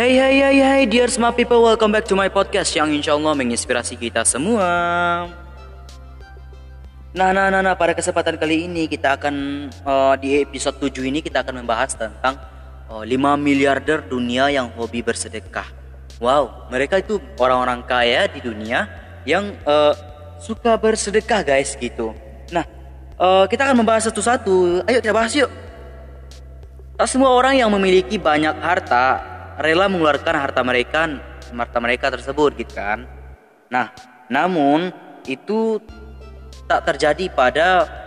Hey hey hey hey dear smart people welcome back to my podcast yang insya Allah menginspirasi kita semua. Nah nah nah nah pada kesempatan kali ini kita akan uh, di episode 7 ini kita akan membahas tentang uh, 5 miliarder dunia yang hobi bersedekah. Wow mereka itu orang-orang kaya di dunia yang uh, suka bersedekah guys gitu. Nah uh, kita akan membahas satu-satu. Ayo kita bahas yuk. Tak semua orang yang memiliki banyak harta rela mengeluarkan harta mereka harta mereka tersebut gitu kan. Nah, namun itu tak terjadi pada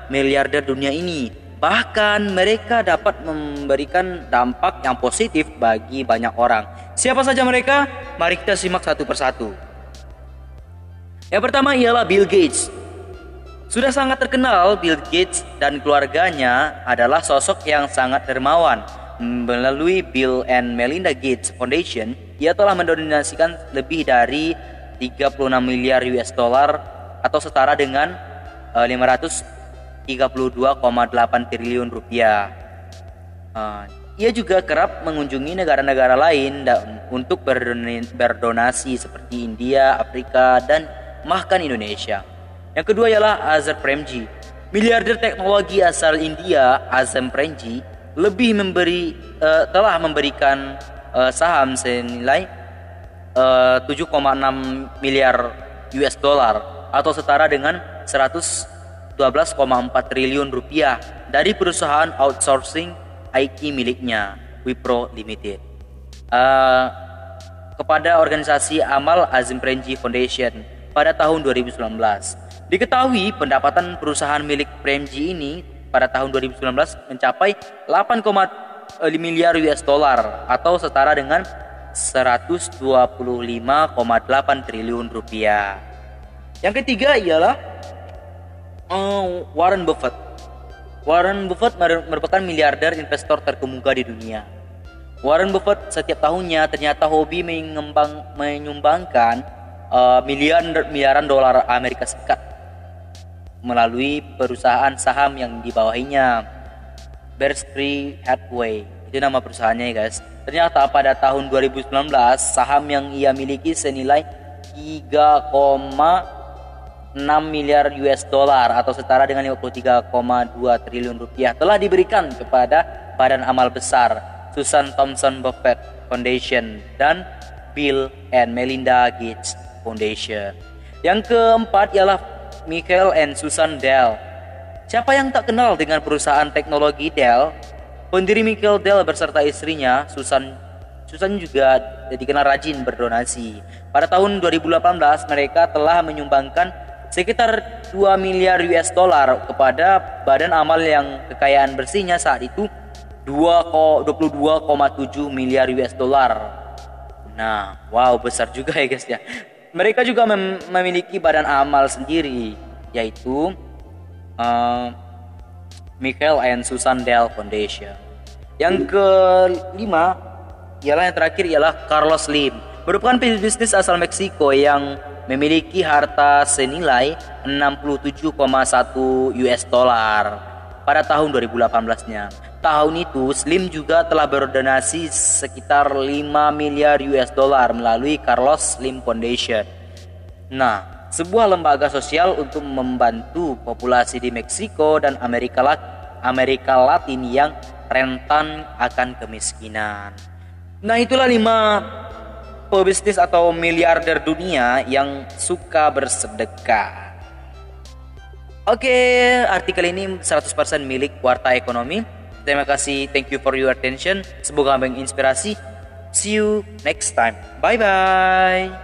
miliarder dunia ini. Bahkan mereka dapat memberikan dampak yang positif bagi banyak orang. Siapa saja mereka? Mari kita simak satu persatu. Yang pertama ialah Bill Gates. Sudah sangat terkenal Bill Gates dan keluarganya adalah sosok yang sangat dermawan Melalui Bill and Melinda Gates Foundation, ia telah mendonasikan lebih dari 36 miliar US dollar atau setara dengan uh, eh, 532,8 triliun rupiah. Uh, ia juga kerap mengunjungi negara-negara lain untuk berdonasi seperti India, Afrika, dan bahkan Indonesia. Yang kedua ialah Azar Premji. Miliarder teknologi asal India, Azam Premji, lebih memberi uh, telah memberikan uh, saham senilai uh, 7,6 miliar US dollar atau setara dengan 112,4 triliun rupiah dari perusahaan outsourcing IT miliknya Wipro Limited uh, kepada organisasi Amal Azim Premji Foundation pada tahun 2019. Diketahui pendapatan perusahaan milik Premji ini pada tahun 2019 mencapai 8,5 miliar US dollar atau setara dengan 125,8 triliun rupiah. Yang ketiga ialah uh, Warren Buffett. Warren Buffett merupakan miliarder investor terkemuka di dunia. Warren Buffett setiap tahunnya ternyata hobi mengembang, menyumbangkan uh, miliaran miliaran dolar Amerika Serikat melalui perusahaan saham yang dibawahinya Berkshire Hathaway itu nama perusahaannya ya guys ternyata pada tahun 2019 saham yang ia miliki senilai 3,6 miliar US dollar atau setara dengan 53,2 triliun rupiah telah diberikan kepada badan amal besar Susan Thompson Buffett Foundation dan Bill and Melinda Gates Foundation. Yang keempat ialah Michael and Susan Dell. Siapa yang tak kenal dengan perusahaan teknologi Dell? Pendiri Michael Dell beserta istrinya Susan Susan juga dikenal rajin berdonasi. Pada tahun 2018 mereka telah menyumbangkan sekitar 2 miliar US dollar kepada badan amal yang kekayaan bersihnya saat itu 22,7 miliar US dollar. Nah, wow besar juga ya guys ya. Mereka juga mem memiliki badan amal sendiri, yaitu uh, Michael and Susan Dell Foundation. Yang kelima ialah yang terakhir ialah Carlos Slim, merupakan bisnis asal Meksiko yang memiliki harta senilai 67,1 US dollar pada tahun 2018-nya. Tahun itu, Slim juga telah berdonasi sekitar 5 miliar US dollar melalui Carlos Slim Foundation. Nah, sebuah lembaga sosial untuk membantu populasi di Meksiko dan Amerika, Amerika Latin yang rentan akan kemiskinan. Nah, itulah lima pebisnis atau miliarder dunia yang suka bersedekah. Oke, artikel ini 100% milik Warta Ekonomi. Terima kasih, thank you for your attention. Semoga menginspirasi. See you next time. Bye bye.